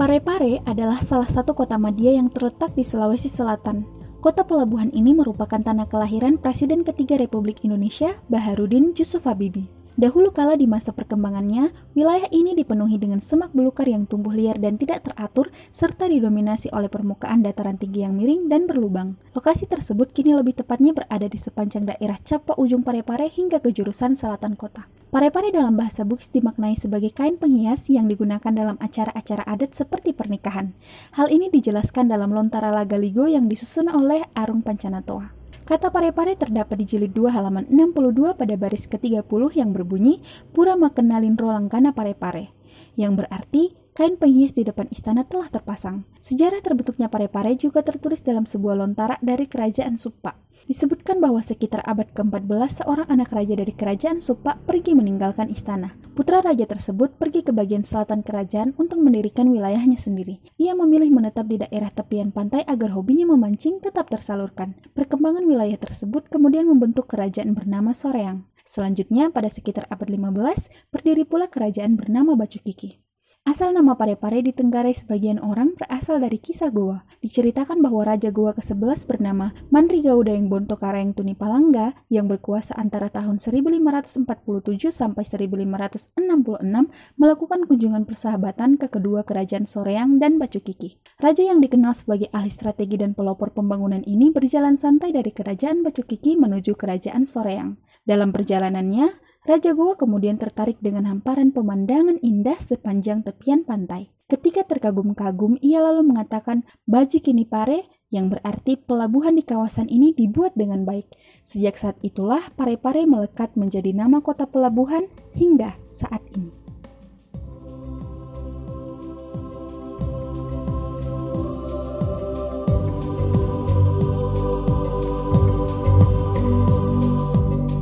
Parepare adalah salah satu kota madya yang terletak di Sulawesi Selatan. Kota pelabuhan ini merupakan tanah kelahiran Presiden ketiga Republik Indonesia, Baharudin Yusuf Habibie. Dahulu kala di masa perkembangannya, wilayah ini dipenuhi dengan semak belukar yang tumbuh liar dan tidak teratur, serta didominasi oleh permukaan dataran tinggi yang miring dan berlubang. Lokasi tersebut kini lebih tepatnya berada di sepanjang daerah Capa Ujung Parepare hingga ke jurusan selatan kota. Parepare dalam bahasa Bugis dimaknai sebagai kain penghias yang digunakan dalam acara-acara adat seperti pernikahan. Hal ini dijelaskan dalam Lontara Lagaligo yang disusun oleh Arung Pancanatoa. Kata pare-pare terdapat di jilid 2 halaman 62 pada baris ke-30 yang berbunyi Pura Makenalin Rolangkana Pare-pare, yang berarti kain penghias di depan istana telah terpasang. Sejarah terbentuknya Pare-pare juga tertulis dalam sebuah lontara dari kerajaan Supa. Disebutkan bahwa sekitar abad ke-14 seorang anak raja dari kerajaan Supa pergi meninggalkan istana. Putra raja tersebut pergi ke bagian selatan kerajaan untuk mendirikan wilayahnya sendiri. Ia memilih menetap di daerah tepian pantai agar hobinya memancing tetap tersalurkan. Perkembangan wilayah tersebut kemudian membentuk kerajaan bernama Soreang. Selanjutnya, pada sekitar abad 15, berdiri pula kerajaan bernama Bacukiki. Asal nama Parepare di Tenggarai sebagian orang berasal dari kisah Goa. Diceritakan bahwa Raja Goa ke-11 bernama Mandri Gauda yang Bonto Karang Tuni Palangga yang berkuasa antara tahun 1547 sampai 1566 melakukan kunjungan persahabatan ke kedua kerajaan Soreang dan Bacukiki. Raja yang dikenal sebagai ahli strategi dan pelopor pembangunan ini berjalan santai dari kerajaan Bacukiki menuju kerajaan Soreang. Dalam perjalanannya, Raja Goa kemudian tertarik dengan hamparan pemandangan indah sepanjang tepian pantai. Ketika terkagum-kagum, ia lalu mengatakan, Baji kini pare, yang berarti pelabuhan di kawasan ini dibuat dengan baik. Sejak saat itulah Pare-Pare melekat menjadi nama kota pelabuhan hingga saat ini.